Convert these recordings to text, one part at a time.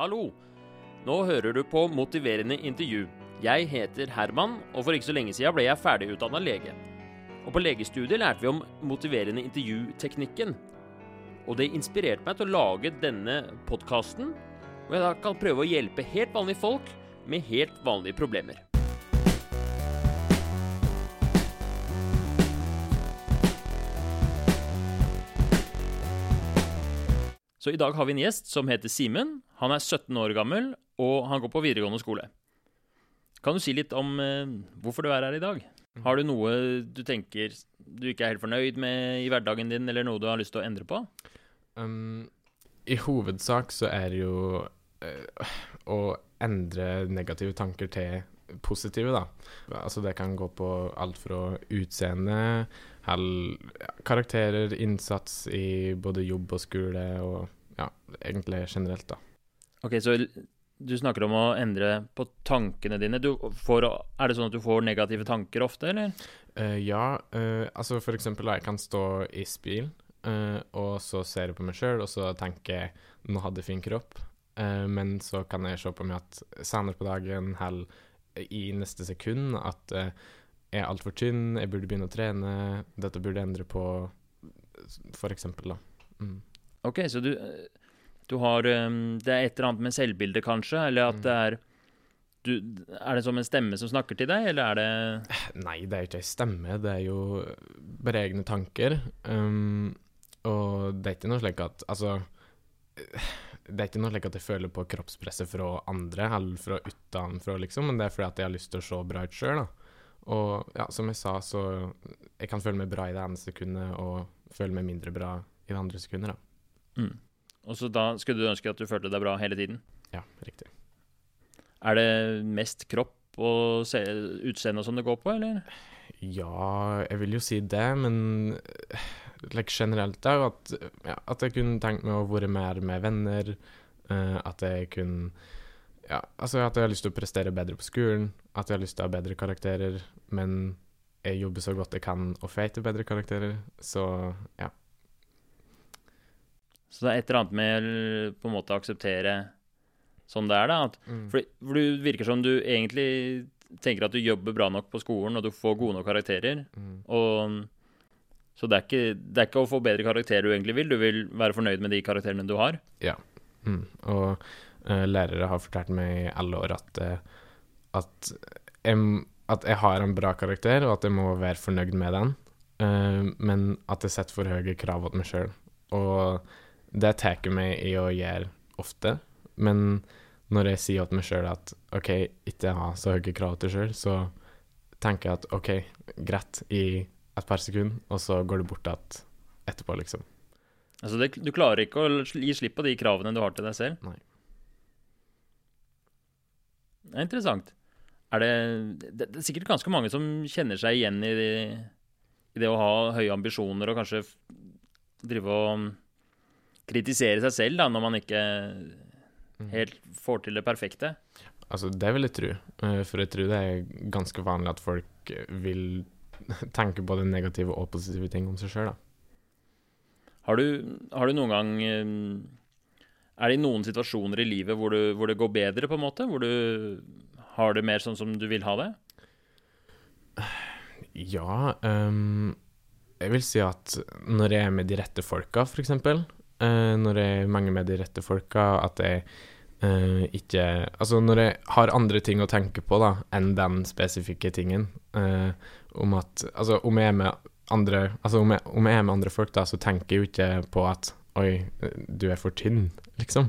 Hallo! Nå hører du på Motiverende intervju. Jeg heter Herman, og for ikke så lenge siden ble jeg ferdigutdanna lege. Og på legestudiet lærte vi om motiverende intervjuteknikken. Og det inspirerte meg til å lage denne podkasten, hvor jeg da kan prøve å hjelpe helt vanlige folk med helt vanlige problemer. Så i dag har vi en gjest som heter Simen. Han er 17 år gammel, og han går på videregående skole. Kan du si litt om eh, hvorfor du er her i dag? Har du noe du tenker du ikke er helt fornøyd med i hverdagen din, eller noe du har lyst til å endre på? Um, I hovedsak så er det jo eh, å endre negative tanker til positive, da. Altså det kan gå på alt fra utseende, hel, karakterer, innsats i både jobb og skole, og ja, egentlig generelt, da. Ok, så du snakker om å endre på tankene dine. Du får, er det sånn at du får negative tanker ofte, eller? Uh, ja, Uh, altså for eksempel da, jeg kan stå i spil, uh, og så ser jeg på meg sjøl, og så tenker jeg nå hadde jeg fin kropp, eh, men så kan jeg se på meg at senere på dagen, hell i neste sekund, at eh, jeg er altfor tynn, jeg burde begynne å trene, dette burde jeg endre på, for eksempel, da. Mm. Ok, så du, du har um, Det er et eller annet med selvbildet, kanskje? Eller at Mm. det er du, Er det som en stemme som snakker til deg, eller er det Nei, det er ikke ei stemme, det er jo bare egne tanker. Um, og det er ikke noe slik at Altså Det er ikke noe slik at jeg føler på kroppspresset fra andre, eller fra utenfra, liksom, men det er fordi at jeg har lyst til å se bra ut sjøl, da. Og ja, som jeg sa, så Jeg kan føle meg bra i det ene sekundet, og føle meg mindre bra i det andre sekundet, da. mm. Og så da skulle du ønske at du følte deg bra hele tiden? Ja, riktig. Er det mest kropp og utseende og sånn det går på, eller? Ja, jeg vil jo si det, men like generelt er jo at, ja, at jeg kunne tenkt meg å være mer med venner. Uh, at jeg kunne Ja, altså at jeg har lyst til å prestere bedre på skolen. At jeg har lyst til å ha bedre karakterer. Men jeg jobber så godt jeg kan og får til bedre karakterer. Så ja. Så det er et eller annet med på en måte å akseptere sånn det er, da. At, for, for du virker som du egentlig tenker at du jobber bra nok på skolen, og du får gode nok karakterer. Mm. Og Så det er, ikke, det er ikke å få bedre karakterer du egentlig vil, du vil være fornøyd med de karakterene du har. Mm. Og uh, lærere har fortalt meg i alle år at, eh, at, jeg, at jeg har en bra karakter, og at jeg må være fornøyd med den. uh, men at jeg setter for høye krav til meg sjøl. Og det tar meg i å gjøre ofte. Men når jeg sier til meg sjøl at OK, ikke ha så høye krav til sjøl, så tenker jeg at OK, greit i et par sekunder, og så går det bort igjen etterpå, liksom. Altså det, Du klarer ikke å gi slipp på de kravene du har til deg selv? Nei. Det er interessant. Er det, det, det er sikkert ganske mange som kjenner seg igjen i, det, i det å ha høye ambisjoner og kanskje drive og kritisere seg selv da, når man ikke Mm. helt får til det perfekte. Altså, det vil jeg tro. Eh, For jeg tror det er ganske vanlig at folk vil tenke både negative og positive ting om seg sjøl, da. Har du, har du noen gang eh, Er det i noen situasjoner i livet hvor, du, hvor det går bedre, på en måte? Hvor du har det mer sånn som du vil ha det? Ja, Um, jeg vil si at når jeg er med de rette folka, for eksempel, eh, når jeg er med de rette folka, at jeg uh, ikke Altså når jeg har andre ting å tenke på da, enn den spesifikke tingen, uh, om at Altså om jeg er med andre Altså om jeg, om jeg er med andre folk, da, så tenker jeg jo ikke på at Oi, du er for tynn, liksom.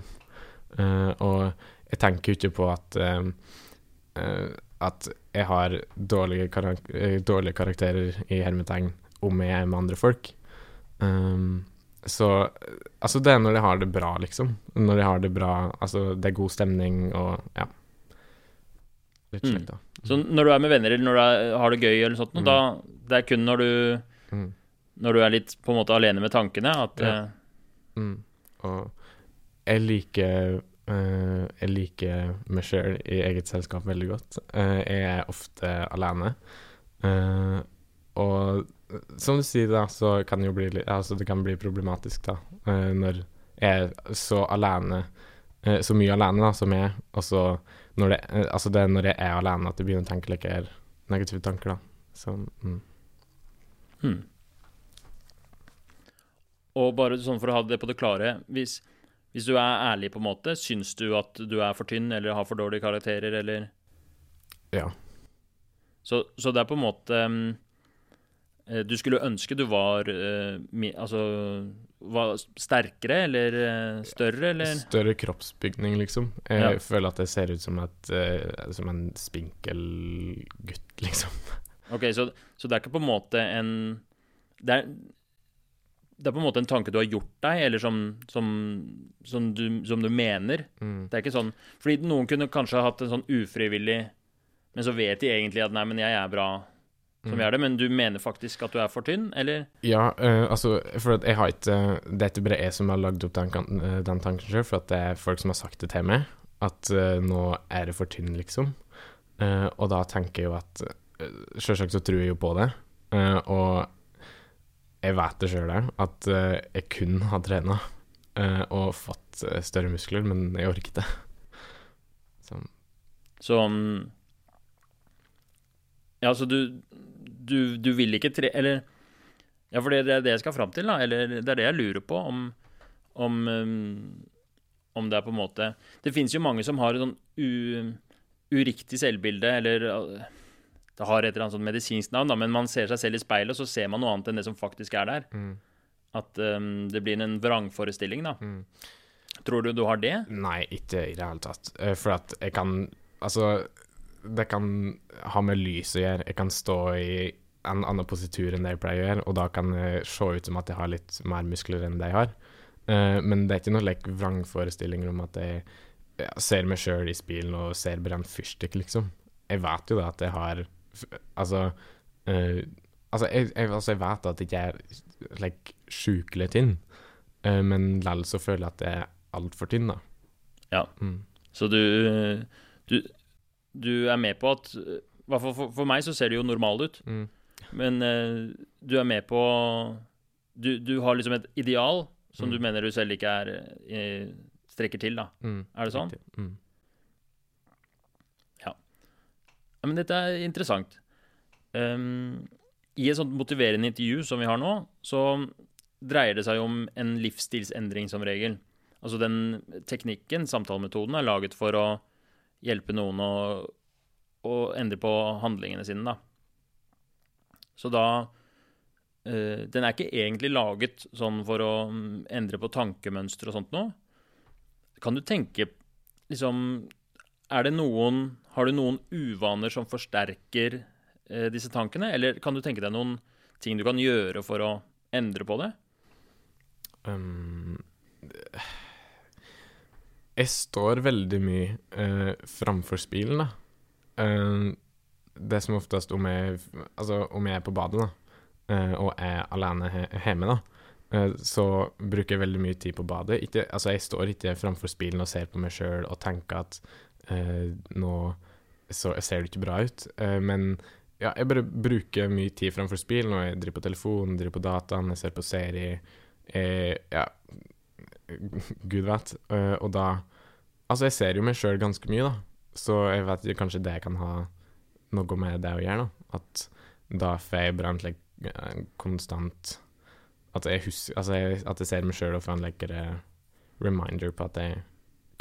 Og jeg tenker jo ikke på at at jeg har dårlige, karak dårlige karakterer i hermetegn om jeg er med andre folk. Um, så altså det er når de har det bra, liksom. Når de har det bra, altså det er god stemning og ja. Litt Mm. da. Mm. Så når du er med venner eller når du er, har det gøy, eller sånt, Mm. da, det er kun når du, Mm. når du er litt på en måte alene med tankene, at Ja. eh, Mm. Og jeg liker uh, Jeg liker meg sjøl i eget selskap veldig godt. Uh, jeg er ofte alene. Uh, og som du sier, da, så kan det jo bli Altså, det kan bli problematisk, da, eh, når jeg er så alene eh, så mye alene da, som jeg, og så når det, eh, altså det er når jeg er alene at jeg begynner å tenke like her negative tanker, da. Så, mm. Hmm. Og bare sånn for å ha det på det klare Hvis, hvis du er ærlig, på en måte, syns du at du er for tynn eller har for dårlige karakterer, eller Ja. Så, så det er på en måte mm, Du skulle ønske du var eh, Altså var sterkere eller eh, større, eller Større kroppsbygning, liksom. Jeg Ja. føler at jeg ser ut som, et, eh, som en spinkel gutt, liksom. Ok, så, så det er ikke på en måte en det er, det er på en måte en tanke du har gjort deg, eller som, som, som, du, som du mener. Mm. Det er ikke sånn Fordi noen kunne kanskje hatt en sånn ufrivillig Men så vet de egentlig at nei, men jeg er bra som Mm. er det, men du mener faktisk at du er for tynn, eller? Ja, uh, altså, for at jeg har ikke Det er ikke bare jeg som har lagd opp den, eh, den tanken sjøl, for at det er folk som har sagt det til meg, at uh, nå er det for tynn, liksom. Uh, og da tenker jeg jo at Sjølsagt så tror jeg jo på det, eh, og jeg vet det sjøl òg, at eh, jeg kun har trena og fått eh, større muskler, men jeg orker ikke. Så Så um, Ja, så du, du, du vil ikke tre... Eller Ja, for det, det er det jeg skal fram til, da. Eller det er det jeg lurer på, om Om, um, om det er på en måte Det fins jo mange som har et sånn u, uriktig selvbilde, eller Det har et eller annet sånn medisinsk navn, da, men man ser seg selv i speilet, og så ser man noe annet enn det som faktisk er der. mm, At um, det blir en vrangforestilling, da. mm. Tror du du har det? Nei, ikke i det hele tatt. Eh, For at jeg kan Altså, det kan ha med lys å gjøre. Jeg kan stå i en annen positur enn det jeg pleier å gjøre, og da kan det se ut som at jeg har litt mer muskler enn det jeg har. Uh, men det er ikke noe like, vrangforestillinger om at jeg ja, ser meg sjøl i speilet og ser brent fyrstikk, liksom. Jeg vet jo da at jeg har Altså uh, Altså, jeg, jeg, altså, jeg vet at jeg ikke er like, sjukelig tynn, uh, men likevel så føler jeg at jeg er altfor tynn, da. Ja. Mm. Så du, du, du er med på at I hvert fall for, for meg så ser det jo normal ut, Mm. men uh, du er med på du, du har liksom et ideal som Mm. du mener du selv ikke er eh, strekker til, da. Mm. Er det sånn? Ja. Mm. Ja, men dette er interessant. Um, I et sånt motiverende intervju som vi har nå, så dreier det seg om en livsstilsendring som regel. Altså den teknikken, samtalemetoden, er laget for å hjelpe noen å, å endre på handlingene sine, da. Så da eh, Den er ikke egentlig laget sånn for å mm, endre på tankemønster og sånt noe. Kan du tenke liksom Er det noen Har du noen uvaner som forsterker eh, disse tankene, eller kan du tenke deg noen ting du kan gjøre for å endre på det? Um, jeg står veldig mye uh, framfor spilen, da. det det som oftest om jeg Altså, om jeg er på badet, da, eh, og er alene hjemme, da, eh, så bruker jeg veldig mye tid på badet. Ikke, altså, jeg står ikke framfor spilen og ser på meg sjøl og tenker at nå så ser det ikke bra ut. Men ja, jeg bare bruker mye tid framfor spilen, og jeg driver på telefonen, driver på dataen, jeg ser på serie. Jeg, ja, gud vet. Uh, og da Altså, jeg ser jo meg sjøl ganske mye, da. Så jeg vet kanskje det kan ha noe med det å gjøre, da. At da får jeg bare en slik eh, konstant At jeg husker Altså, jeg, at jeg ser meg sjøl og får en lekkere reminder på at jeg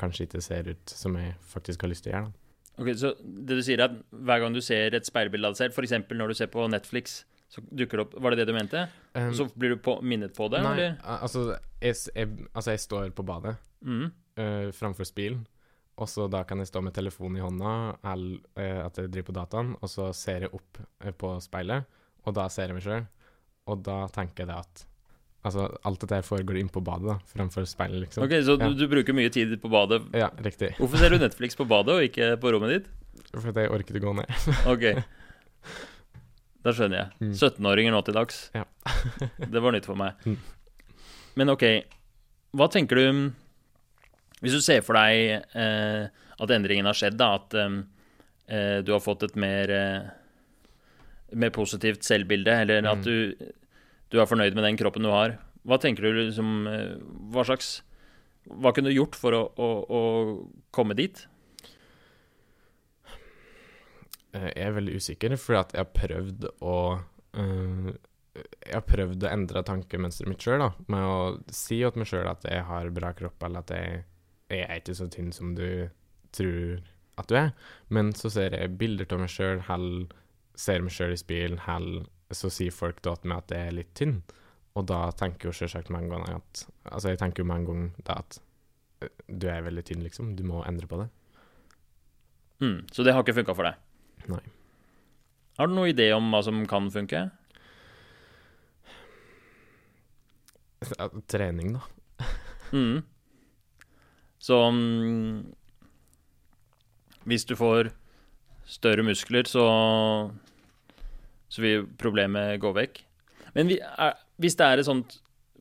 kanskje ikke ser ut som jeg faktisk har lyst til å gjøre, da. Ok, Så det du sier er at hver gang du ser et speilbilde av deg selv, f.eks. når du ser på Netflix, så dukker det opp Var det det du mente? Um, Så blir du på, minnet på det, nei, eller? altså jeg, jeg, altså, jeg står på badet mm. uh, framfor spilen, og så da kan jeg stå med telefonen i hånda, eller uh, at jeg driver på dataen, og så ser jeg opp uh, på speilet, og da ser jeg meg sjøl, og da tenker jeg det at Altså, alt dette her foregår inn på badet, da, framfor speilet, liksom. Ok, Så Ja. du, du bruker mye tid på badet. Ja, riktig. Hvorfor ser du Netflix på badet og ikke på rommet ditt? For at jeg orket å gå ned. Ok. Da skjønner jeg. Mm. 17-åringer nå til dags. Ja. det var nytt for meg. Mm. Men ok, hva tenker du Hvis du ser for deg eh, at endringen har skjedd, da, at eh, du har fått et mer eh, mer positivt selvbilde, eller at Mm. du, du er fornøyd med den kroppen du har. Hva tenker du liksom eh, Hva slags Hva kunne du gjort for å, å, å komme dit? Eh, Jeg er veldig usikker, fordi at jeg har prøvd å uh, Jeg har prøvd å endre tankemønsteret mitt sjøl, med å si til meg sjøl at jeg har bra kropp, eller at jeg, jeg er ikke så tynn som du tror at du er. Men så ser jeg bilder av meg sjøl, ser meg sjøl i spill, eller så sier folk da til meg at jeg er litt tynn. Og da tenker jo selvsagt mange ganger at Altså, jeg tenker jo mange ganger da at eh, du er veldig tynn, liksom. Du må endre på det. Mm, så det har ikke funka for deg? Nei. Har du noen idé om hva som kan funke? Ja, Trening, da. Mm. Så um, hvis du får større muskler, så så vil problemet gå vekk. Men vi, er, hvis det er et sånt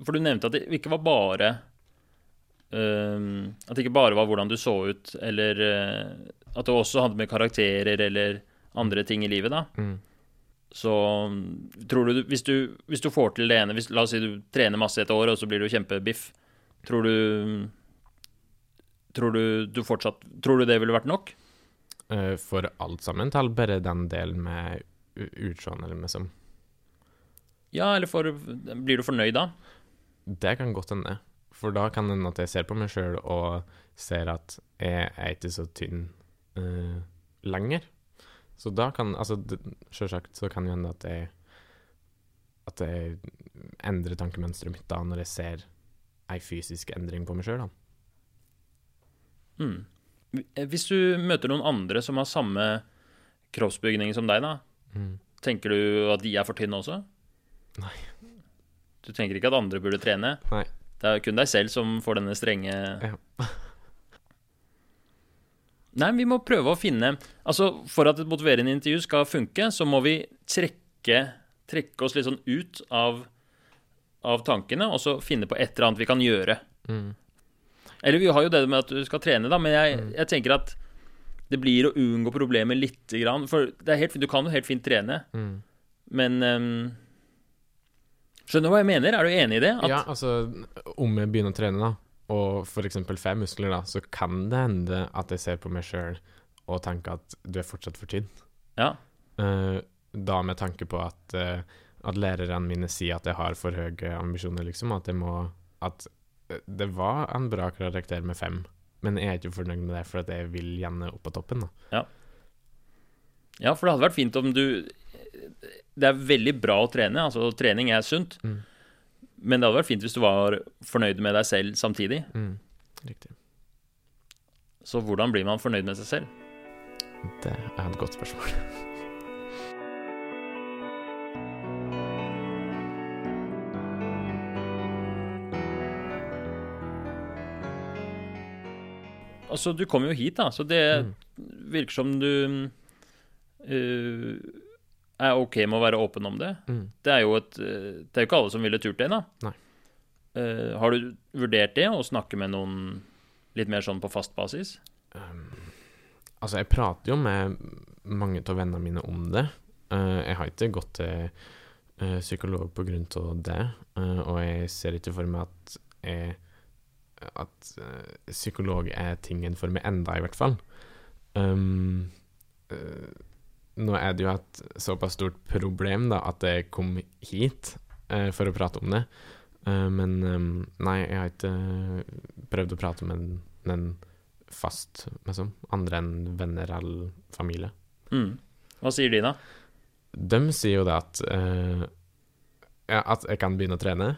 For du nevnte at det ikke var bare um, At det ikke bare var hvordan du så ut, eller uh, at det også hadde med karakterer eller andre ting i livet, da. Mm. Så tror du hvis, du hvis du får til det ene hvis, La oss si du trener masse et år, og så blir du kjempebiff. Tror du Tror du du fortsatt Tror du det ville vært nok? Eh, For alt sammen, til bare den delen med u- utseende, liksom. Ja, eller for, blir du fornøyd da? Det kan godt hende. For da kan det hende at jeg ser på meg sjøl og ser at jeg er ikke så tynn uh, lenger. Så da kan Altså, selvsagt så kan det hende at jeg At jeg endrer tankemønsteret mitt da, når jeg ser ei fysisk endring på meg sjøl. Mm. Hvis du møter noen andre som har samme kroppsbygning som deg, da, Mm. tenker du at de er for tynne også? Nei. Du tenker ikke at andre burde trene? Nei. Det er kun deg selv som får denne strenge Ja. Nei, vi må prøve å finne Altså, for at et motiverende intervju skal funke, så må vi trekke, trekke oss litt sånn ut av, av tankene, og så finne på et eller annet vi kan gjøre. Mm. Eller vi har jo det med at du skal trene, da, men jeg, Mm. jeg tenker at det blir å unngå problemet lite grann. For det er helt, du kan jo helt fint trene, Mm. men um, Skjønner du hva jeg mener? Er du enig i det? At, Ja, altså, om jeg begynner å trene, da, og for eksempel får muskler, da, så kan det hende at jeg ser på meg sjøl og tenker at du er fortsatt for tynn. ja. Uh, da med tanke på at, uh, at lærerne mine sier at jeg har for høye ambisjoner, liksom. At jeg må At eh, det var en bra karakter med fem, men jeg er ikke fornøyd med det, for at jeg vil gjerne opp på toppen, da. ja, for det hadde vært fint om du Det er veldig bra å trene, altså trening er sunt, Mm. Men det hadde vært fint hvis du var fornøyd med deg selv samtidig. Mm. Riktig. Så hvordan blir man fornøyd med seg selv? Det er et godt spørsmål. Altså, du kom jo hit, da, så det Mm. virker som du eh, er OK med å være åpen om det. Mm. Det er jo et eh, Det er jo ikke alle som ville turt det, da. Nei. Eh, har du vurdert det, å snakke med noen litt mer sånn på fast basis? Um, altså, jeg prater jo med mange av vennene mine om det. Uh, jeg har ikke gått til uh, psykolog på grunn av det, og jeg ser ikke for meg at jeg at psykolog er tingen for meg enda, i hvert fall. Um, nå er det jo et såpass stort problem da, at jeg kom hit eh, for å prate om det. Uh, men um, nei, jeg har ikke eh, prøvd å prate med en, en fast, liksom. Andre enn venner eller familie. Mm. Hva sier de, da? De sier jo det at uh, ja, At jeg kan begynne å trene,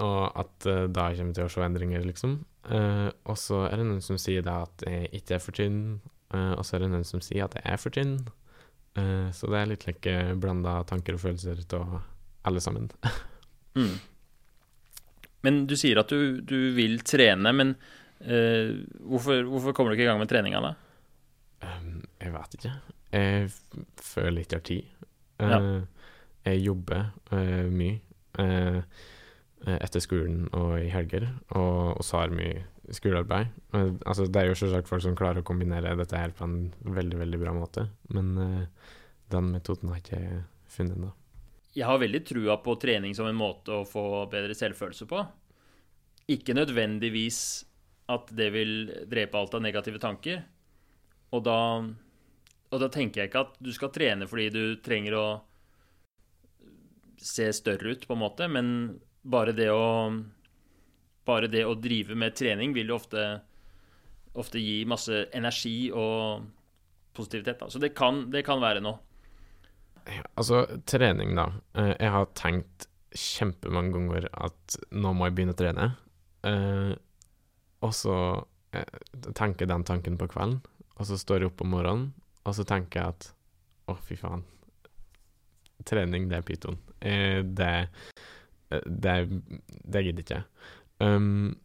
og at da jeg kommer til å se endringer, liksom. Og så er det noen som sier da at jeg ikke er for tynn, og så er det noen som sier at jeg er for tynn. Eh, så det er litt like blanda tanker og følelser av alle sammen. Mm. Men du sier at du, du vil trene, men uh, hvorfor, hvorfor kommer du ikke i gang med treninga, da? Um, jeg vet ikke. Jeg føler ikke jeg har tid. Ja. Eh, jeg jobber mye etter skolen og i helger, og så har mye skolearbeid. Altså, det er jo selvsagt folk som klarer å kombinere dette her på en veldig, veldig bra måte, men uh, den metoden har jeg ikke funnet ennå. Jeg har veldig trua på trening som en måte å få bedre selvfølelse på. Ikke nødvendigvis at det vil drepe alt av negative tanker. Og da, og da tenker jeg ikke at du skal trene fordi du trenger å se større ut, på en måte, men bare det å Bare det å drive med trening vil jo ofte, ofte gi masse energi og positivitet. Da. Så det kan, det kan være noe. Altså, trening, da. Eh, Jeg har tenkt kjempemange ganger at nå må jeg begynne å trene. Eh, og så eh, tenker jeg den tanken på kvelden, og så står jeg opp om morgenen, og så tenker jeg at å, fy faen. Trening, det er pyton. Det, det Det gidder ikke. Um,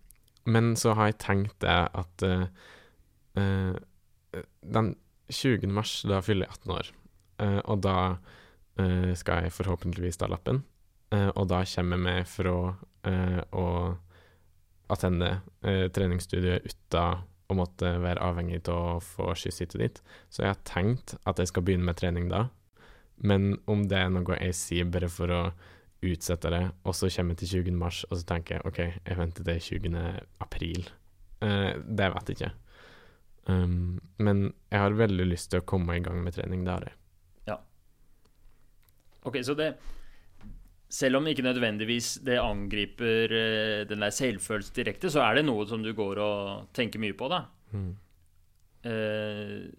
men så har jeg tenkt det at uh, uh, den 20. mars, da fyller jeg 18 år. uh, og da skal jeg forhåpentligvis ta lappen. Og da kommer jeg med fra å attende treningsstudiet uten å måtte være avhengig av å få skyss hit og dit. Så jeg har tenkt at jeg skal begynne med trening da. Men om det er noe jeg sier bare for å utsette det, og så kommer jeg til 20. mars, og så tenker jeg OK, jeg venter til 20. april. Uh, det vet jeg ikke. Um, men jeg har veldig lyst til å komme i gang med trening. Det har jeg. Ok, så det Selv om ikke nødvendigvis det angriper uh, den der selvfølelsen direkte, så er det noe som du går og tenker mye på, da. Mm. Uh,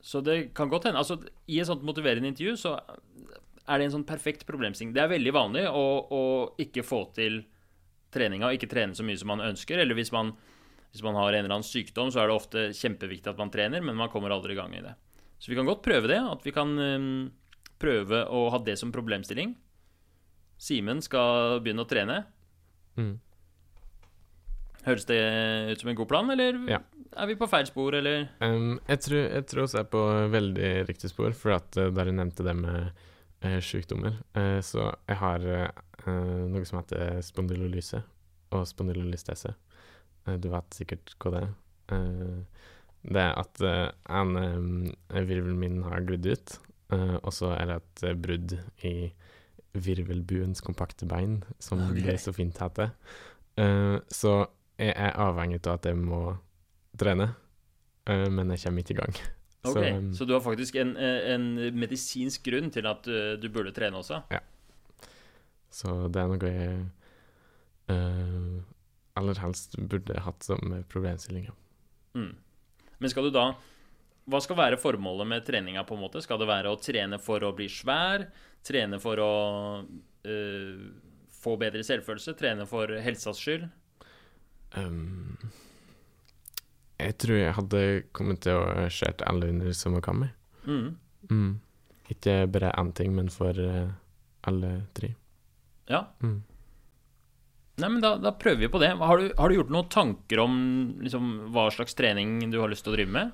så det kan godt hende Altså, i et sånt motiverende intervju så er det en sånn perfekt problemstilling. Det er veldig vanlig å, å ikke få til treninga, ikke trene så mye som man ønsker. Eller hvis man, hvis man har en eller annen sykdom, så er det ofte kjempeviktig at man trener, men man kommer aldri i gang i det. Så vi kan godt prøve det. At vi kan eh, prøve å ha det som problemstilling. Simen skal begynne å trene. Mm. Høres det ut som en god plan, eller Ja. er vi på feil spor, eller? Um, jeg, tror, jeg tror også jeg er på veldig riktig spor, for at uh, der du nevnte det med sykdommer, uh, så jeg har uh, noe som heter spondylolyse og spondylolystese. Du vet sikkert hva det er. Det er at en virvelen min har glidd ut, og så er det et brudd i virvelbuens kompakte bein, som okay. det så fint heter. Så jeg er avhengig av at jeg må trene, men jeg kommer ikke i gang. Ok, Så, Så du har faktisk en, eh, en medisinsk grunn til at uh, du burde trene også? Ja. Så det er noe jeg uh, aller helst burde hatt som problemstilling. Mm. Men skal du da Hva skal være formålet med treninga? på en måte? Skal det være å trene for å bli svær? Trene for å uh, få bedre selvfølelse? Trene for helsas skyld? Um, jeg tror jeg hadde kommet til å skjært alle under som kam. jeg. Mm. Mm. Ikke bare én ting, men for eh, alle tre. Ja. Mm. Nei, men da, da prøver vi på det. Har du, har du gjort noen tanker om liksom, hva slags trening du har lyst til å drive med?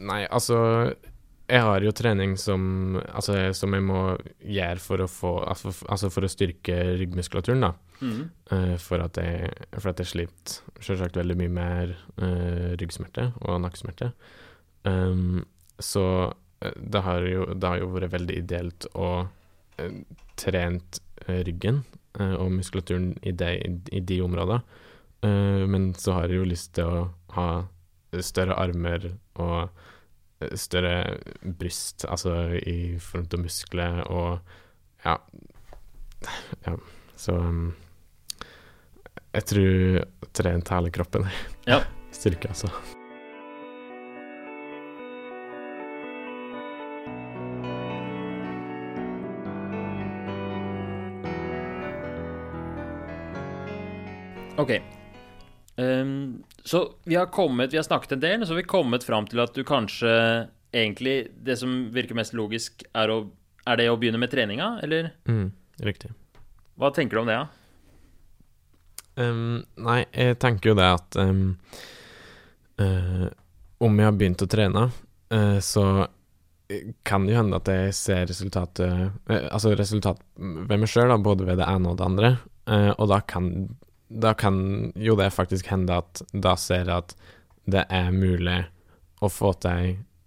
Nei, altså Jeg har jo trening som Altså, som jeg må gjøre for å få Altså, altså for å styrke ryggmuskulaturen, da. Eh, for at jeg, for at jeg sliter selvsagt veldig mye mer uh, ryggsmerter og nakkesmerter. Um, så eh, det har, jo, det har jo vært veldig ideelt å uh, trent eh, ryggen uh, og muskulaturen i de, i de områdene. Eh, men så har jeg jo lyst til å ha større armer og eh, større bryst, altså i form av muskler og ja. ja. Så um, jeg tror trent hele kroppen. Ja. Styrke, altså. Ok. Um, så vi har kommet Vi har snakket en del, så har vi kommet fram til at du kanskje egentlig Det som virker mest logisk, er, å, er det å begynne med treninga, eller Mm, riktig. hva tenker du om det, da? Um, nei, jeg tenker jo det at um, uh, Om jeg har begynt å trene, uh, så kan det jo hende at jeg ser resultatet uh, Altså resultat ved meg sjøl, både ved det ene og det andre. Eh, og da kan, da kan jo det faktisk hende at da ser jeg at det er mulig å få til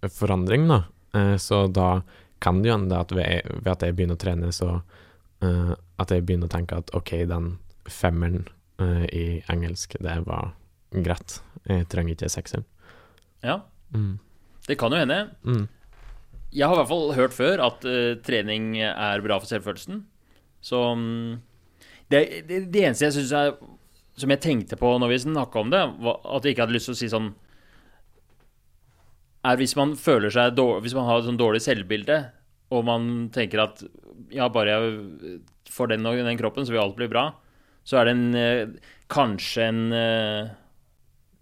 ei forandring, da. Eh, så da kan det jo hende at ved, ved at jeg begynner å trene, så eh, at jeg begynner å tenke at OK, den femmeren eh, i engelsk. Det var greit. Jeg trenger ikke sekseren. Ja, Mm. det kan jo hende. Mm. Jeg har i hvert fall hørt før at uh, trening er bra for selvfølelsen. Så um, det, det, det eneste jeg syns er Som jeg tenkte på når vi snakka om det, var at jeg ikke hadde lyst til å si sånn Er hvis man føler seg dårlig Hvis man har et sånn dårlig selvbilde, og man tenker at ja, bare jeg får den og den kroppen, så vil alt bli bra, så er det en eh, Kanskje en eh,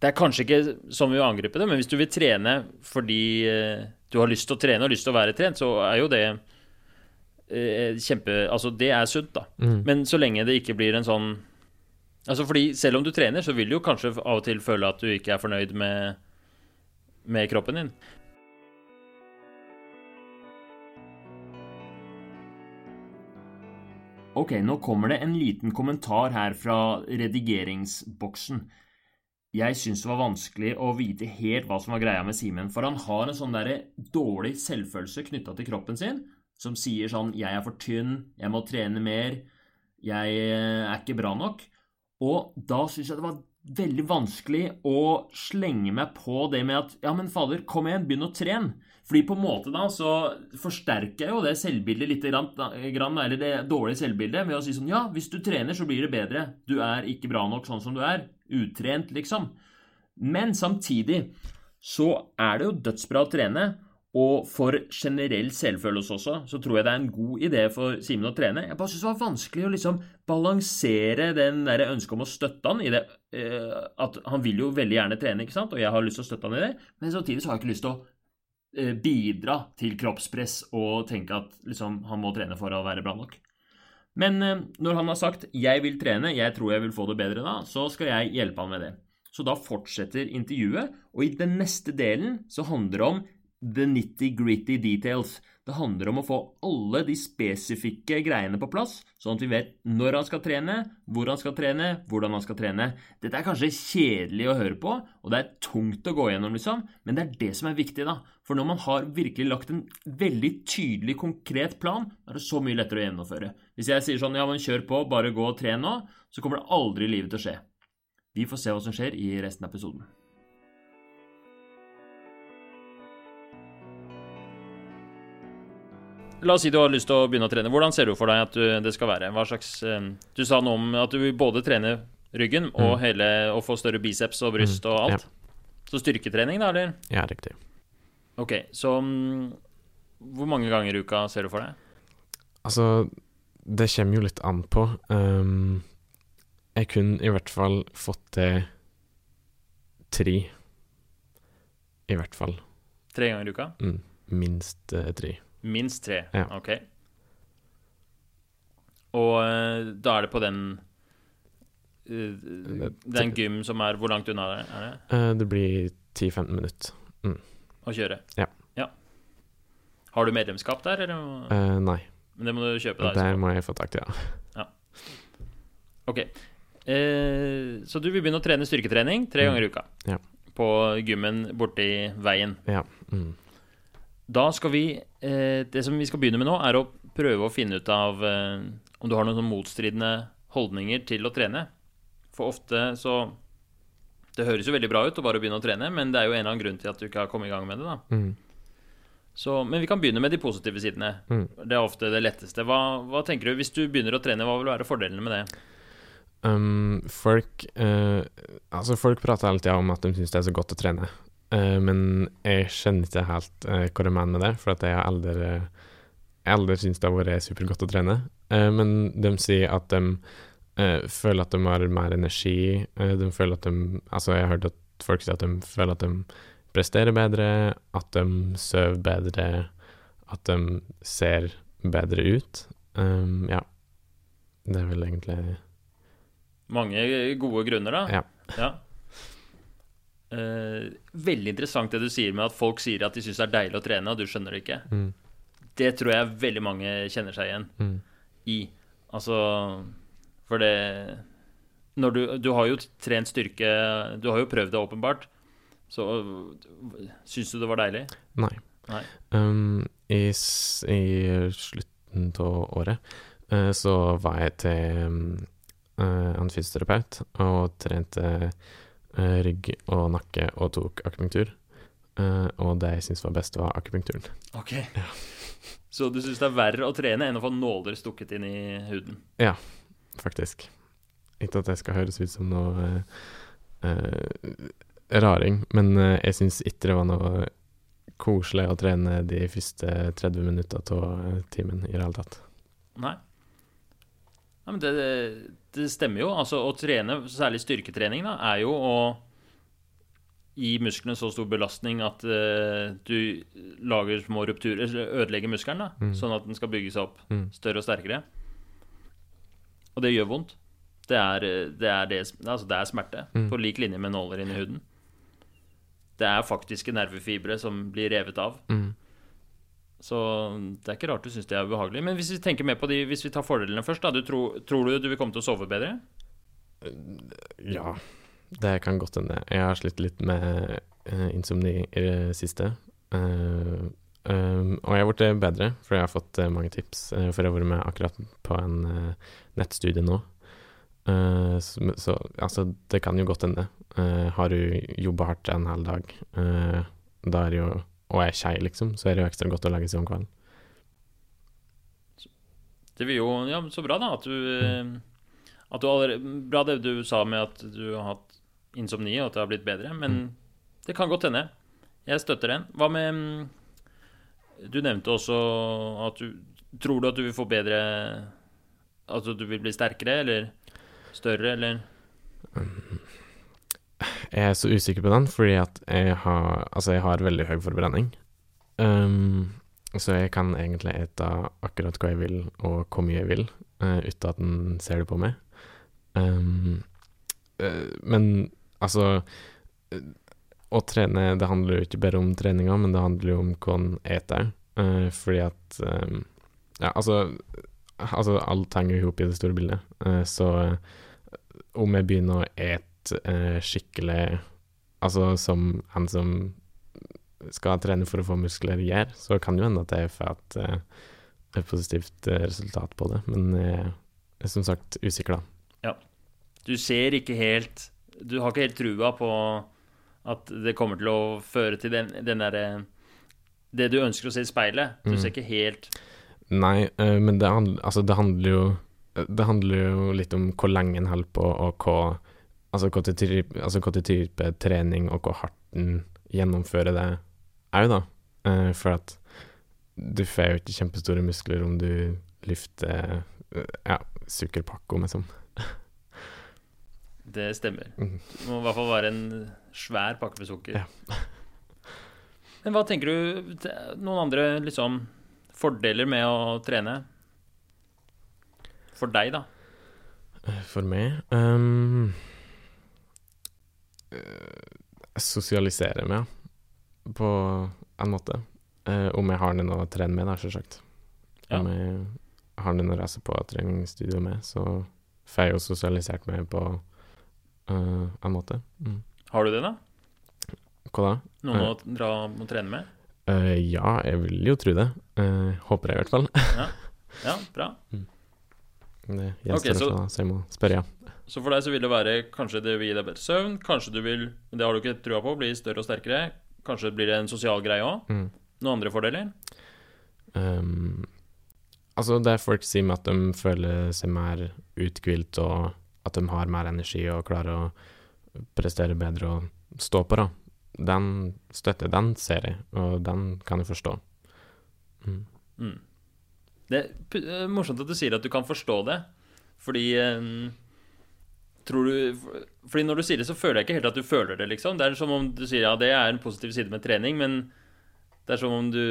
Det er kanskje ikke sånn vi vil angripe det, men hvis du vil trene fordi eh, du har lyst til å trene og lyst til å være trent, så er jo det kjempe Altså, det er sunt, da. Mm. Men så lenge det ikke blir en sånn Altså fordi selv om du trener, så vil du jo kanskje av og til føle at du ikke er fornøyd med, med kroppen din. Ok, nå kommer det en liten kommentar her fra redigeringsboksen. Jeg syns det var vanskelig å vite helt hva som var greia med Simen, for han har en sånn derre dårlig selvfølelse knytta til kroppen sin, som sier sånn 'Jeg er for tynn. Jeg må trene mer. Jeg eh, er ikke bra nok'. Og da syns jeg det var veldig vanskelig å slenge meg på det med at 'Ja, men fader, kom igjen, begynn å trene'. Fordi på en måte da så forsterker jeg jo det selvbildet litt, eller det dårlige selvbildet, ved å si sånn Ja, hvis du trener, så blir det bedre. Du er ikke bra nok sånn som du er. Utrent, liksom. Men samtidig så er det jo dødsbra å trene. Og for generell selvfølelse også, så tror jeg det er en god idé for Simen å trene. Jeg bare syns det var vanskelig å liksom balansere den der ønsket om å støtte han i det eh, At han vil jo veldig gjerne trene, ikke sant, og jeg har lyst til å støtte han i det, men samtidig så har jeg ikke lyst til å bidra til kroppspress og tenke at liksom, han må trene for å være bra nok. Men eh, når han har sagt 'jeg vil trene, jeg tror jeg vil få det bedre da', så skal jeg hjelpe han med det. Så da fortsetter intervjuet, og i den neste delen så handler det om the nitty-gritty details. Det handler om å få alle de spesifikke greiene på plass, sånn at vi vet når han skal trene, hvor han skal trene, hvordan han skal trene. Dette er kanskje kjedelig å høre på, og det er tungt å gå gjennom, liksom, men det er det som er viktig, da. For når man har virkelig lagt en veldig tydelig, konkret plan, er det så mye lettere å gjennomføre. Hvis jeg sier sånn ja, men kjør på, bare gå og tren nå, så kommer det aldri i livet til å skje. Vi får se hva som skjer i resten av episoden. La oss si du har lyst til å begynne å trene. Hvordan ser du for deg at du, det skal være? Hva slags eh, Du sa noe om at du vil både trene ryggen og, Mm. hele, og få større biceps og bryst Mm, og alt. ja. Så styrketrening, da, eller? Ja, riktig. Ok, så um, Hvor mange ganger i uka ser du for deg? Altså, det kommer jo litt an på. Um, jeg kunne i hvert fall fått til tre. I hvert fall. Tre ganger i uka? Mm, minst uh, tre. Minst tre. Ja. Ok. Og eh, da er det på den eh, Den gym som er Hvor langt unna er det, det det blir 10-15 minutter. Å kjøre? Ja. ja. Har du medlemskap der, eller? Eh, nei, Men det må du kjøpe der. det må jeg få tak i, ja. Ok. Eh, så du vil begynne å trene styrketrening tre Mm. ganger i uka? Ja. På gymmen borti veien. Ja. Mm. Da skal vi eh, Det som vi skal begynne med nå, er å prøve å finne ut av eh, om du har noen motstridende holdninger til å trene. For ofte så Det høres jo veldig bra ut å bare begynne å trene, men det er jo en eller annen grunn til at du ikke har kommet i gang med det. da Mm. så, Men vi kan begynne med de positive sidene. Mm. Det er ofte det letteste. Hva, hva tenker du, Hvis du begynner å trene, hva vil være fordelene med det? Um, folk uh, Altså, folk prater hele tida om at de syns det er så godt å trene. Uh, men jeg skjønner ikke helt uh, hva de mener med det, for at jeg har aldri aldri syntes det har vært supergodt å trene. Men de sier at de eh, føler at de har mer energi. eh, de føler at de Altså, jeg har hørt at folk sier at de føler at de presterer bedre, at de sover bedre, at de ser bedre ut. Um, ja. Det er vel egentlig Mange gode grunner, da. Ja. Ja. Uh, veldig interessant det du sier med at folk sier at de syns det er deilig å trene, og du skjønner det ikke. mm, Det tror jeg veldig mange kjenner seg igjen mm, i. Altså For det du Du har jo trent styrke Du har jo prøvd det, åpenbart. Så syns du det var deilig? Nei. Nei. Um, i, I slutten av året uh, så var jeg til eh, en fysioterapeut og trente uh, rygg og nakke og tok akupunktur. Og det jeg syns var best, var akupunkturen. Ok. Så du syns det er verre å trene enn å få nåler stukket inn i huden? Faktisk. Ikke at det skal høres ut som noe eh, eh, raring, men eh, jeg syns ikke det var noe koselig å trene de første 30 minutter av timen i det hele tatt. Nei. Nei, men det, det stemmer jo. Altså, å trene, særlig styrketrening, da, er jo å gi musklene så stor belastning at uh, du lager små rupturer, ødelegger muskelen, da, Mm. sånn at den skal bygge seg opp Mm. større og sterkere. Og det gjør vondt. Det er, eh, det er, det, altså det er smerte, Mm. på lik linje med nåler inni huden. Det er faktiske nervefibre som blir revet av. Mm. Så det er ikke rart du syns det er ubehagelig. Men hvis vi tenker mer på de, hvis vi tar fordelene først, da. Du tror, tror du du vil komme til å sove bedre? Ja, det kan godt hende. Jeg har slitt litt med uh, insomni i det siste. Eh, um, og jeg har blitt bedre, for jeg har fått uh, mange tips. Uh, for jeg har vært med akkurat på en uh, nettstudie nå. Så, så altså, det kan jo godt hende. Har du jobba hardt en hel dag, da er jo og er skei, liksom, så er det jo ekstra godt å legge seg om kvelden. Det vil jo Ja, så bra, da. At du, at du allerede, Bra det du sa med at du har hatt insomni, og at det har blitt bedre. Men Mm. det kan godt hende. Jeg støtter den. Hva med mm, Du nevnte også at du Tror du at du vil få bedre At du vil bli sterkere, eller større, eller Jeg er så usikker på den, fordi at jeg har Altså, jeg har veldig høy forbrenning. Um, så jeg kan egentlig ete akkurat hva jeg vil, og hvor mye jeg vil, uh, uten at den ser det på meg. Um, uh, men altså uh, Å trene, det handler jo ikke bare om treninga, men det handler jo om hva en eter. Uh, fordi at um, Ja, altså Altså, alt henger jo i det store bildet. Uh, så uh, om jeg begynner å ete uh, skikkelig Altså som han som skal trene for å få muskler, gjør, så kan jo hende at jeg får et, eh, et positivt eh, resultat på det. Men jeg er som sagt usikker, da. Ja. Du ser ikke helt Du har ikke helt trua på at det kommer til å føre til den, den derre Det du ønsker å se i speilet. Du Mm. ser ikke helt Nei, eh, men det, handl altså, det handler jo Det handler jo litt om hvor lenge en holder på, og hva Altså hva til type, altså, hva til type trening, og hvor hardt en gjennomfører det òg, da. Eh, for at du får jo ikke kjempestore muskler om du løfter eh, ja, sukkerpakker, liksom. Det stemmer. Mhm. Det må i hvert fall være en svær pakke med sukker. Ja. Men hva tenker du Noen andre liksom fordeler med å trene? For deg, da? For meg um, eh, Sosialisere meg. På en måte. Eh, om jeg har noen å trene med, da, selvsagt. Om jeg har noen å reise på treningsstudio med, så får jeg jo sosialisert meg på eh, en måte. Mm. Har du det, da? Hva da? Noen å dra og trene med? Uh, ja, jeg vil jo tro det. Uh, håper jeg, i hvert fall. Ja, bra. Det gjenstår okay, så- så jeg må spørre, ja. Så for deg så vil det være kanskje det vil gi deg bedre søvn, kanskje du vil det har du ikke trua på, bli større og sterkere. Kanskje det blir en sosial greie òg. Mm. Noen andre fordeler? Um, altså, det folk sier med at de føler seg mer uthvilt, og at de har mer energi og klarer å prestere bedre og stå på, da. Den støtter, den ser jeg, og den kan jeg forstå. Mm. Mm. Det er eh, morsomt at du sier at du kan forstå det, fordi eh, Tror du Fordi når du sier det, så føler jeg ikke helt at du føler det, liksom. Det er som om du sier ja, det er en positiv side med trening, men det er som om du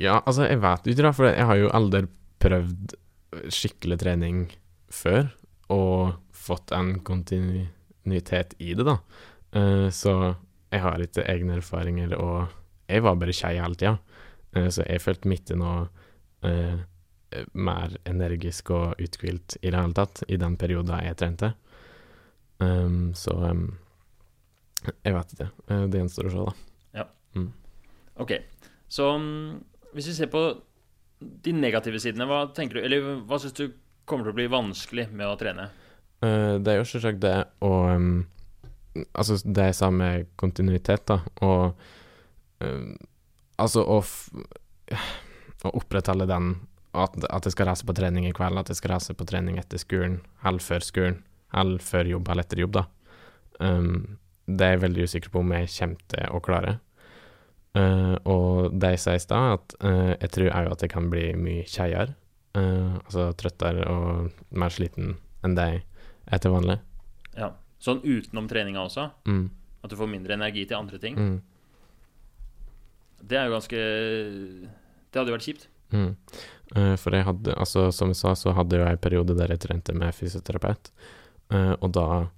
Ja, altså, jeg vet ikke, da, for jeg har jo aldri prøvd skikkelig trening før, og fått en kontinuitet i det, da. Eh, så jeg har ikke egne erfaringer, og jeg var bare skei hele tida. Eh, så jeg følte meg ikke noe eh, mer energisk og uthvilt i det hele tatt, i den perioden jeg trente. Um, så um, jeg vet ikke. Det gjenstår å se, da. Ja. Ok, så mm, hvis vi ser på de negative sidene, hva tenker du Eller hva syns du kommer til å bli vanskelig med å trene? Uh, det er jo selvsagt det å um, Altså, det jeg sa med kontinuitet, da, og um, Altså å Å opprettholde den at, at jeg skal reise på trening i kveld, at jeg skal reise på trening etter skolen, eller før skolen, eller før jobb eller etter jobb, da. Um, det er jeg veldig usikker på om jeg kommer til å klare. Eh, og det jeg sa i stad, at uh, jeg tror òg at jeg kan bli mye kjeiere. Uh, altså trøttere og mer sliten enn det jeg er til vanlig. Ja. Sånn utenom treninga også? Mm, At du får mindre energi til andre ting? mm, Det er jo ganske Det hadde jo vært kjipt. mm. Eh, for jeg hadde, altså som jeg sa, så hadde jeg en periode der jeg trente med fysioterapeut. Eh, og da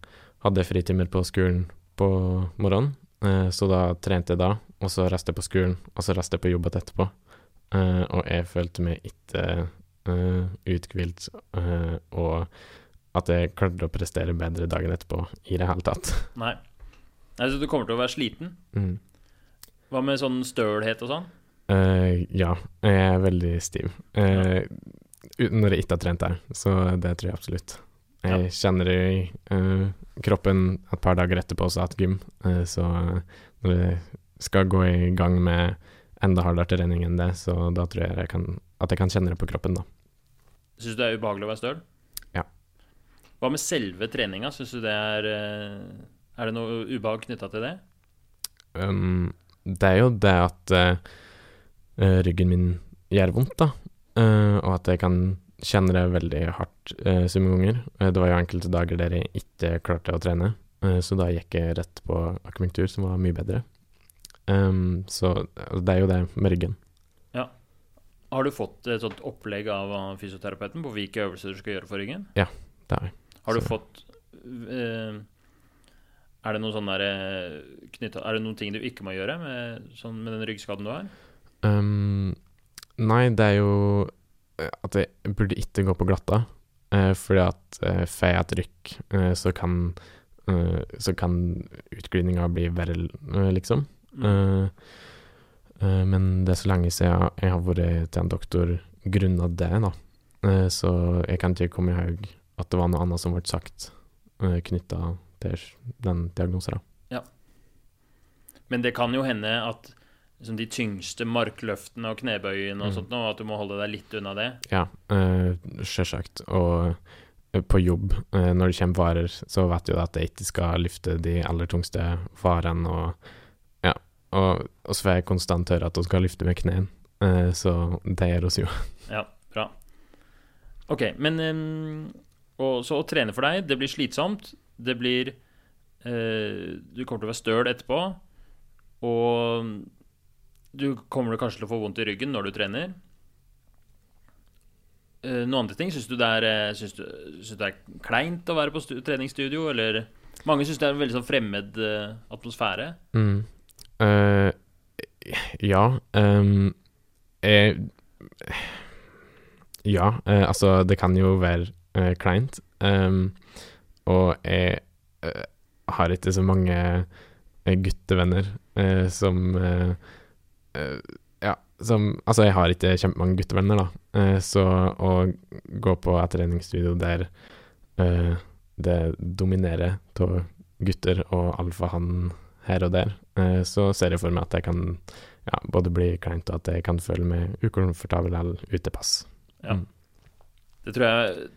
hadde jeg fritimer på skolen på morgenen, eh, så da trente jeg da, og så reiste jeg på skolen, og så reiste jeg på jobb etterpå. Eh, og jeg følte meg ikke uh, uthvilt, eh, og at jeg klarte å prestere bedre dagen etterpå i det hele tatt. Nei. Nei, Så du kommer til å være sliten? Mm. Hva med sånn stølhet og sånn? Uh, ja, jeg er veldig stiv. Uh, ja. når jeg ikke har trent der, så det tror jeg absolutt. Jeg kjenner det i uh, kroppen et par dager etterpå også hatt gym, uh, så når jeg skal gå i gang med enda hardere trening enn det, så da tror jeg, jeg kan, at jeg kan kjenne det på kroppen, da. Syns du det er ubehagelig å være støl? Ja. Hva med selve treninga? Syns du det er eh, Er det noe ubehag knytta til det? Um, det er jo det at eh, eh, ryggen min gjør vondt, da. Uh, og at jeg kan kjenne det veldig hardt eh, så mange ganger. Eh, det var jo enkelte dager der jeg ikke klarte å trene, eh, så da gikk jeg rett på akupunktur, som var mye bedre. Um, så altså, det er jo det med ryggen. Ja. Har du fått et sånt opplegg av fysioterapeuten på hvilke øvelser du skal gjøre for ryggen? Ja, Det har jeg. Har du Så- fått eh, Er det noen sånn derre knytta Er det noen ting du ikke må gjøre med, sånn, med den ryggskaden du har? Um, nei, det er jo eh, at jeg burde ikke gå på glatta, eh, fordi at eh, får jeg et rykk, eh, så kan eh, så kan utglidninga bli verre, eh, liksom. Mm. Eh, eh, men det er så lenge siden jeg har vært til en doktor grunnet det, da. Eh, så jeg kan ikke komme i haug at det var noe annet som ble sagt knytta til den diagnosen. da. Ja. Men det kan jo hende at liksom, de tyngste markløftene og knebøyene og Mm. sånt nå, at du må holde deg litt unna det. Ja, uh, selvsagt. Og eh, på jobb, eh, når det kommer varer, så vet du at jeg ikke skal løfte de aller tungste varene. Og ja, og, og så får jeg konstant høre at hun skal løfte med knærne, eh, så det gjør oss jo. Ja, bra. OK, men og, Så å trene for deg, det blir slitsomt. Det blir eh, Du kommer til å være støl etterpå. Og du kommer kanskje til å få vondt i ryggen når du trener. Eh, noen andre ting? Syns du, det er, eh, du, det er kleint å være på stu treningsstudio, eller Mange syns det er en veldig sånn fremmed eh, atmosfære. Mm. Uh, ja. Um, jeg Ja, uh, altså, det kan jo være uh, kleint. Um, og jeg har ikke så mange guttevenner som Ja, som Altså, jeg har ikke kjempemange guttevenner, da. Eh, så å gå på et treningsstudio der eh, det dominerer av gutter og alfahann her og der, eh, så ser jeg for meg at jeg kan ja, både bli kleint og at jeg kan føle meg ukomfortabel eller utepass. Ja. Det tror jeg,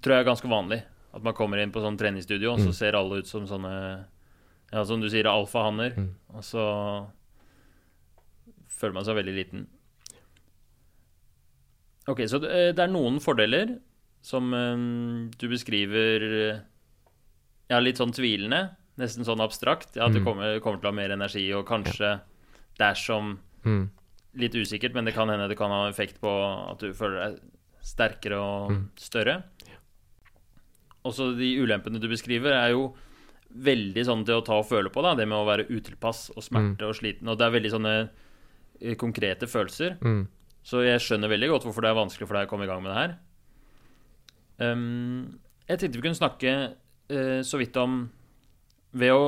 tror jeg er ganske vanlig. At man kommer inn på sånn treningsstudio, og så Mm. ser alle ut som sånne Ja, som du sier, alfahanner. Mm. Og så føler man seg veldig liten. Ok, så det, eh, er noen fordeler som eh, du beskriver eh, Ja, litt sånn tvilende. Nesten sånn abstrakt. Ja, at du Mm. kommer, kommer til å ha mer energi, og kanskje dersom Mm. litt usikkert, men det kan hende det kan ha effekt på at du føler deg sterkere og Mm. større. Også de ulempene du beskriver, er jo veldig sånn til å ta og føle på, da. Det med å være utilpass og smerte og sliten. Og det er veldig sånne konkrete følelser. Mm. Så jeg skjønner veldig godt hvorfor det er vanskelig for deg å komme i gang med det her. Um, jeg tenkte vi kunne snakke uh, så vidt om Ved å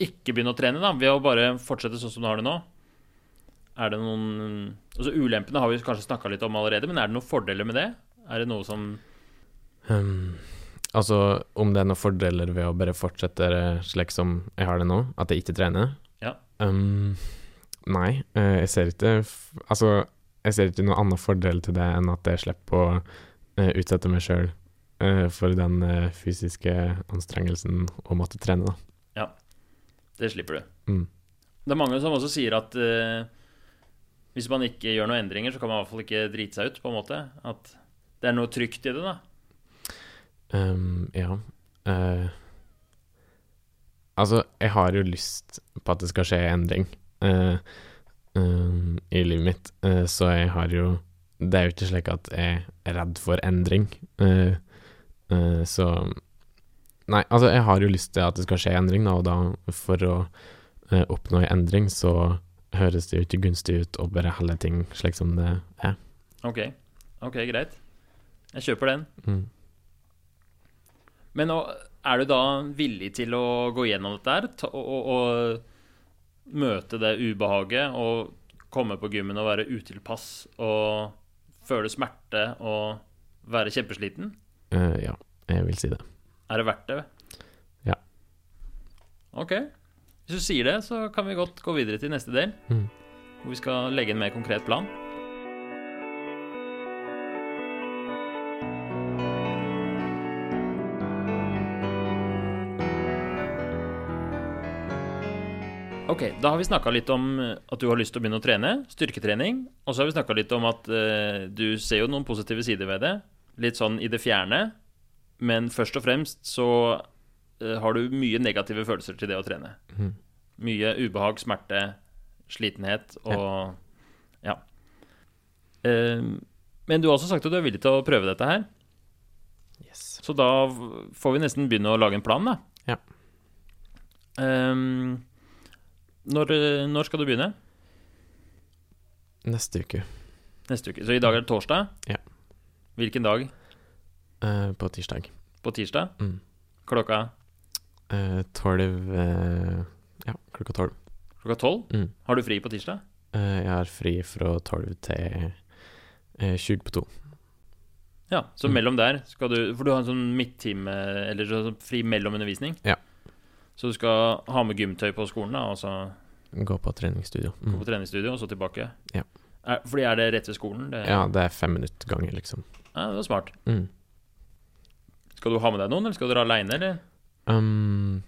ikke begynne å trene, da, ved å bare fortsette sånn som du har det nå. Er det noen Altså Ulempene har vi kanskje snakka litt om allerede, men er det noen fordeler med det? Er det noe som Um, altså, om det er noen fordeler ved å bare fortsette slik som jeg har det nå, at jeg ikke trener? Ja. Um, nei, eh, jeg ser ikke Altså, jeg ser ikke noen annen fordel til det enn at jeg slipper å eh, utsette meg sjøl for den eh, fysiske anstrengelsen å måtte trene, da. Det slipper du. Mm. Det er mange som også sier at uh, hvis man ikke gjør noen endringer, så kan man i hvert fall ikke drite seg ut, på en måte. At det er noe trygt i det, da. Um, ja. Uh, altså, jeg har jo lyst på at det skal skje endring eh, i livet mitt, eh, så jeg har jo Det er jo ikke slik at jeg er redd for endring. Eh, eh, så Nei, altså, jeg har jo lyst til at det skal skje endring, da, og da for å eh, oppnå en endring, så høres det jo ikke gunstig ut å bare holde ting slik som det er. Ok, ok, greit. Jeg kjøper den. Mm. Men er du da villig til å gå gjennom dette her? Og, og, og møte det ubehaget og komme på gymmen og være utilpass og føle smerte og være kjempesliten? Uh, ja, jeg vil si det. Er det verdt det? Ja. Ok. Hvis du sier det, så kan vi godt gå videre til neste del, Mm. hvor vi skal legge en mer konkret plan. Ok, da har vi snakka litt om eh, at du har lyst til å begynne å trene, styrketrening. Og så har vi snakka litt om at uh, du ser jo noen positive sider ved det. Litt sånn i det fjerne. Men først og fremst så uh, har du mye negative følelser til det å trene. Mm. Mye ubehag, smerte, slitenhet og Ja. Eh, men du har også sagt at du er villig til å prøve dette her. Yes. Så da får vi nesten begynne å lage en plan, da. Ja. Ehm, når, eh, når skal du begynne? Neste uke. Neste uke. Så i dag er det torsdag? Ja. Hvilken dag? Eh, på tirsdag. På tirsdag? Mm. Klokka Eh, Tolv eh, Ja, klokka tolv. klokka tolv? Mm. Har du fri på tirsdag? Eh, jeg har fri fra tolv til eh, 20 på to. Ja, så Mm. mellom der skal du For du har en sånn midttime, eller sånn fri mellom undervisning? Ja. Så du skal ha med gymtøy på skolen, da, og så Gå på treningsstudio. gå Mm. på treningsstudio, og så tilbake? Ja. Er, fordi er det rett ved skolen? Det, Ja, det er fem minutter ganger, liksom. ja, det var smart. Mm. Skal du ha med deg noen, eller skal du dra aleine, eller? Um,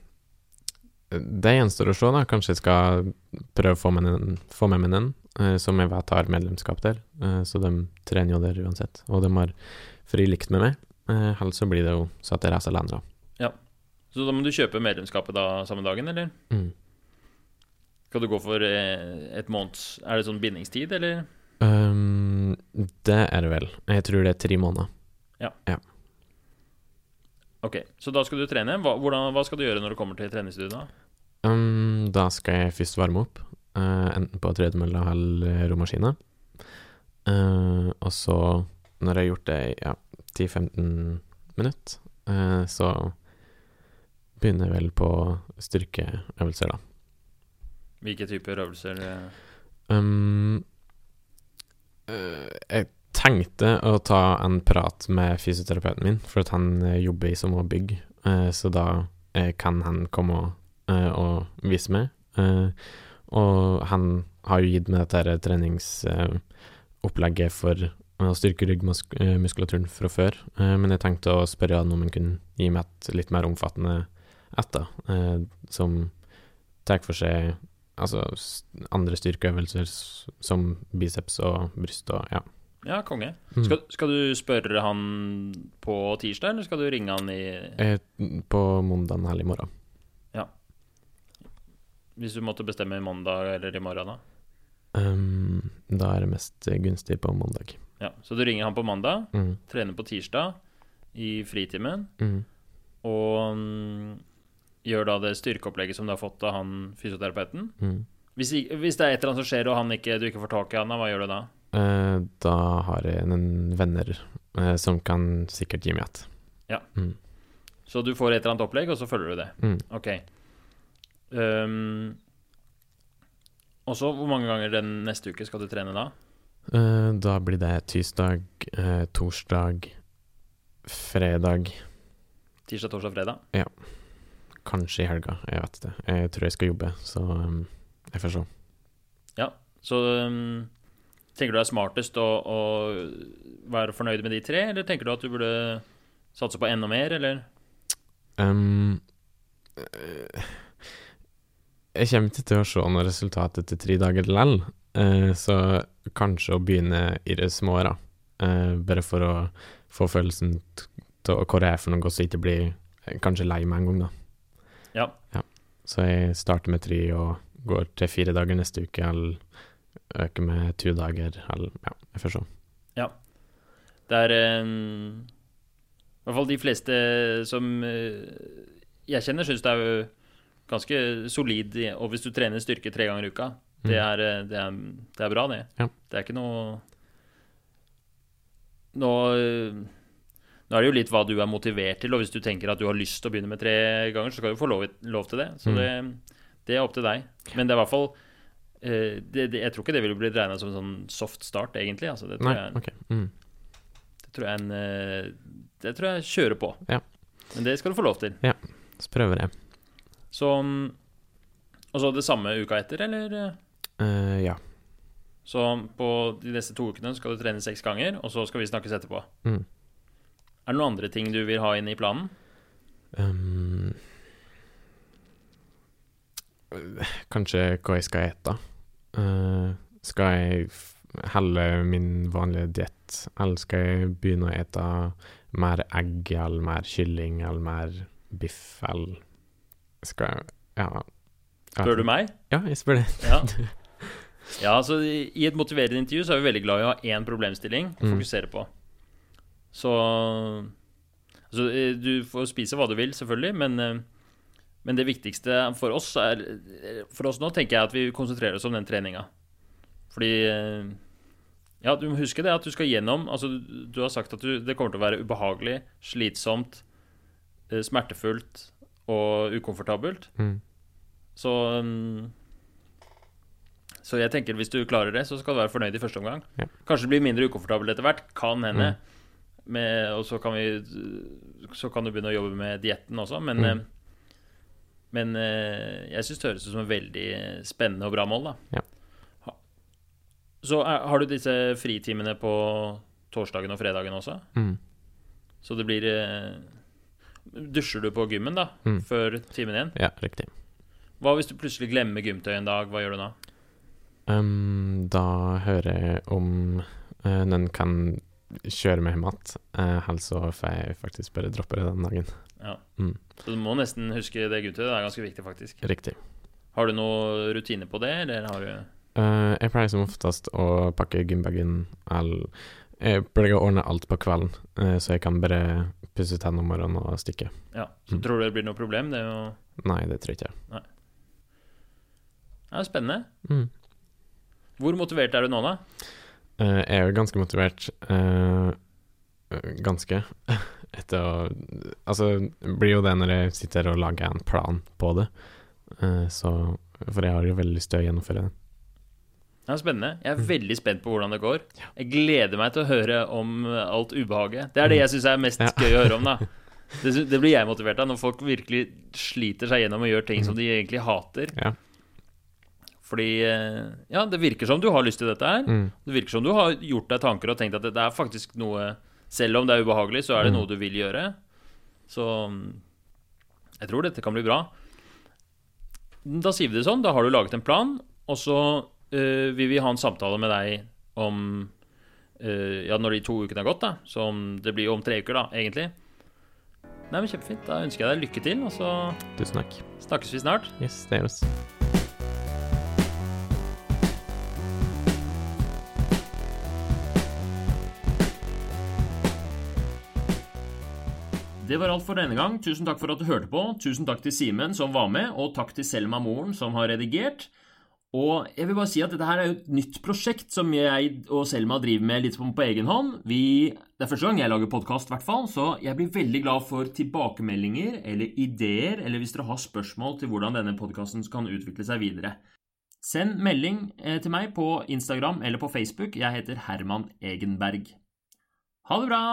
det gjenstår å se, da. Kanskje jeg skal prøve å få med, en, få med meg en, eh, som jeg vet har medlemskap der. Eh, så de trener jo der uansett. Og de har fri likt med meg. Uh, Ellers så blir det jo så at jeg reiser alene, da. Så da må du kjøpe medlemskapet da samme dagen, eller? Mm. Skal du gå for eh, et måneds Er det sånn bindingstid, eller? Um, det er det vel. Jeg tror det er tre måneder. Ja. Ok, så da skal du trene. Hva, hvordan, hva skal du gjøre når du kommer til treningsstudiet? da? Um, da skal jeg først varme opp, uh, enten på tredemølla eller romaskina. Uh, og så, når jeg har gjort det i ja, 10-15 minutter, uh, så begynner vel på styrkeøvelser, da. Hvilke typer øvelser? eh? Um, eh, jeg tenkte å ta en prat med fysioterapeuten min, for at han eh, jobber i samme bygg, så da kan han komme og, og vise meg. Og han har jo gitt meg dette treningsopplegget for å styrke ryggmuskulaturen fra før, men jeg tenkte å spørre han om han kunne gi meg et litt mer omfattende ett, da, eh, som tar for seg altså andre styrkeøvelser som biceps og bryst og ja. Ja, konge. Mm. Skal, skal du spørre han på tirsdag, eller skal du ringe han i Eh, På mandag eller i morgen. Ja. Hvis du måtte bestemme i mandag eller i morgen, da? Um, da er det mest gunstig på mandag. Ja, Så du ringer han på mandag, Mm. trener på tirsdag i fritimen, Mm. og mm, gjør da det styrkeopplegget som du har fått av han fysioterapeuten. Mm. Hvis, hvis det er et eller annet som skjer, og han ikke, du ikke får tak i han, hva gjør du da? Eh, da har jeg noen venner eh, som kan sikkert gi meg et. Ja. Mm. Så du får et eller annet opplegg, og så følger du det? Mm. Ok. Um, og så, hvor mange ganger den neste uke skal du trene da? Eh, da blir det tirsdag, torsdag, fredag, Tirsdag, torsdag, fredag. Kanskje i helga. Jeg vet det. Jeg tror jeg skal jobbe, så um, jeg får se. Ja, Så um, tenker du det er smartest å, å være fornøyd med de tre, eller tenker du at du burde satse på enda mer, eller? Um, eh, jeg kommer ikke til å se noe resultat etter tre dager likevel, uh, så kanskje å begynne i det små, da. Uh, bare for å få følelsen til hvor jeg er for noe, så ikke blir eh, kanskje lei meg en gang, da. Ja. Så jeg starter med tre og går til fire dager neste uke, eller øker med to dager, eller ja, jeg får se. Det er um, i hvert fall de fleste som uh, jeg kjenner, syns det er ganske solid. Og hvis du trener styrke tre ganger i uka, det Mm. er, eh, det er, det er bra, det. Ja. Det er ikke noe nå, eh, nå er det jo litt hva du er motivert til, og hvis du tenker at du har lyst til å begynne med tre ganger, så skal du få lov, lov til det. Så Mm. det, det er opp til deg. Men det er i hvert fall eh, det, det, Jeg tror ikke det ville blitt regna som en sånn soft start, egentlig. Altså, det tror Nei, jeg OK. Mm. det tror jeg en eh, Det tror jeg kjører på. Ja. Men det skal du få lov til. Ja. Så prøver jeg. Så mm, Og så det samme uka etter, eller? Uh, ja. Så på de neste to ukene skal du trene seks ganger, og så skal vi snakkes etterpå. Mm. Er det noen andre ting du vil ha inn i planen? Um, kanskje hva jeg skal ete. Uh, skal jeg helle min vanlige diett, eller skal jeg begynne å ete mer egg, eller mer kylling, eller mer biff, eller Skal jeg Ja. Spør du meg? Ja, jeg spør det. Ja. ja, altså i et motiverende intervju så er vi veldig glad i å ha én problemstilling å Mm. fokusere på. Så altså, eh, du får spise hva du vil, selvfølgelig, men, eh, men det viktigste for oss er For oss nå tenker jeg at vi konsentrerer oss om den treninga. Fordi eh, Ja, du må huske det at du skal gjennom Altså, du, har sagt at du, det kommer til å være ubehagelig, slitsomt, smertefullt og ukomfortabelt. Mm. Så mm, Så jeg tenker hvis du klarer det, så skal du være fornøyd i første omgang. Ja. Kanskje det blir mindre ukomfortabelt etter hvert. Kan hende. Med, og så kan vi Så kan du begynne å jobbe med dietten også, men Mm. eh, Men eh, jeg syns det høres ut som et veldig spennende og bra mål, da. Ja. Så er, har du disse fritimene på torsdagen og fredagen også? Mm. Så det blir eh, Dusjer du på gymmen, da? Mm. Før timen igjen? Ja, riktig. Hva hvis du plutselig glemmer gymtøyet en dag? Hva gjør du da? Um, da hører jeg om uh, den kan kjøre meg hjem igjen. og fei får jeg faktisk bare droppe det den dagen. Ja. Mm. Så du må nesten huske det guttet. Det er ganske viktig, faktisk. Riktig. Har du noe rutine på det, eller har du Uh, jeg pleier som oftest å pakke gymbagen all Jeg pleier å ordne alt på kvelden, uh, så jeg kan bare pusse tennene om morgenen og stikke. Ja. Så Mm. tror du det blir noe problem? Det å... Nei, det tror jeg ikke. det er spennende. Mm. Hvor motivert er du nå, da? Jeg er jo ganske motivert. Uh, ganske. Etter å Altså, blir jo det når jeg sitter og lager en plan på det. Uh, så For jeg har jo veldig lyst til å gjennomføre det. Er spennende. Jeg er Mm. veldig spent på hvordan det går. Jeg gleder meg til å høre om alt ubehaget. Det er det jeg syns er mest Ja. gøy å høre om, da. Det, det blir jeg motivert av, når folk virkelig sliter seg gjennom og gjør ting som de egentlig hater. Ja. Fordi uh, Ja, det virker som du har lyst til dette her. Mm. Det virker som du har gjort deg tanker og tenkt at det er faktisk noe Selv om det er ubehagelig, så er det Mm. noe du vil gjøre. Så jeg tror dette kan bli bra. Da sier vi det sånn. Da har du laget en plan, og så eh, vil vi ha en samtale med deg om eh, Ja, når de to ukene er gått, da. Så det blir om tre uker, da, egentlig. Nei, men Kjempefint. Da ønsker jeg deg lykke til, og så Tusen takk. snakkes vi snart. Yes, det gjør oss. Det var alt for denne gang. Tusen takk for at du hørte på. Tusen takk til Simen som var med, og takk til Selma Moren som har redigert. Og jeg vil bare si at dette her er jo et nytt prosjekt som jeg og Selma driver med litt på, på egen hånd. Vi, det er første gang jeg lager podkast, hvert fall, så jeg blir veldig glad for tilbakemeldinger eller ideer, eller hvis dere har spørsmål til hvordan denne podkasten kan utvikle seg videre. Send melding eh, til meg på Instagram eller på Facebook. Jeg heter Herman Egenberg. Ha det bra!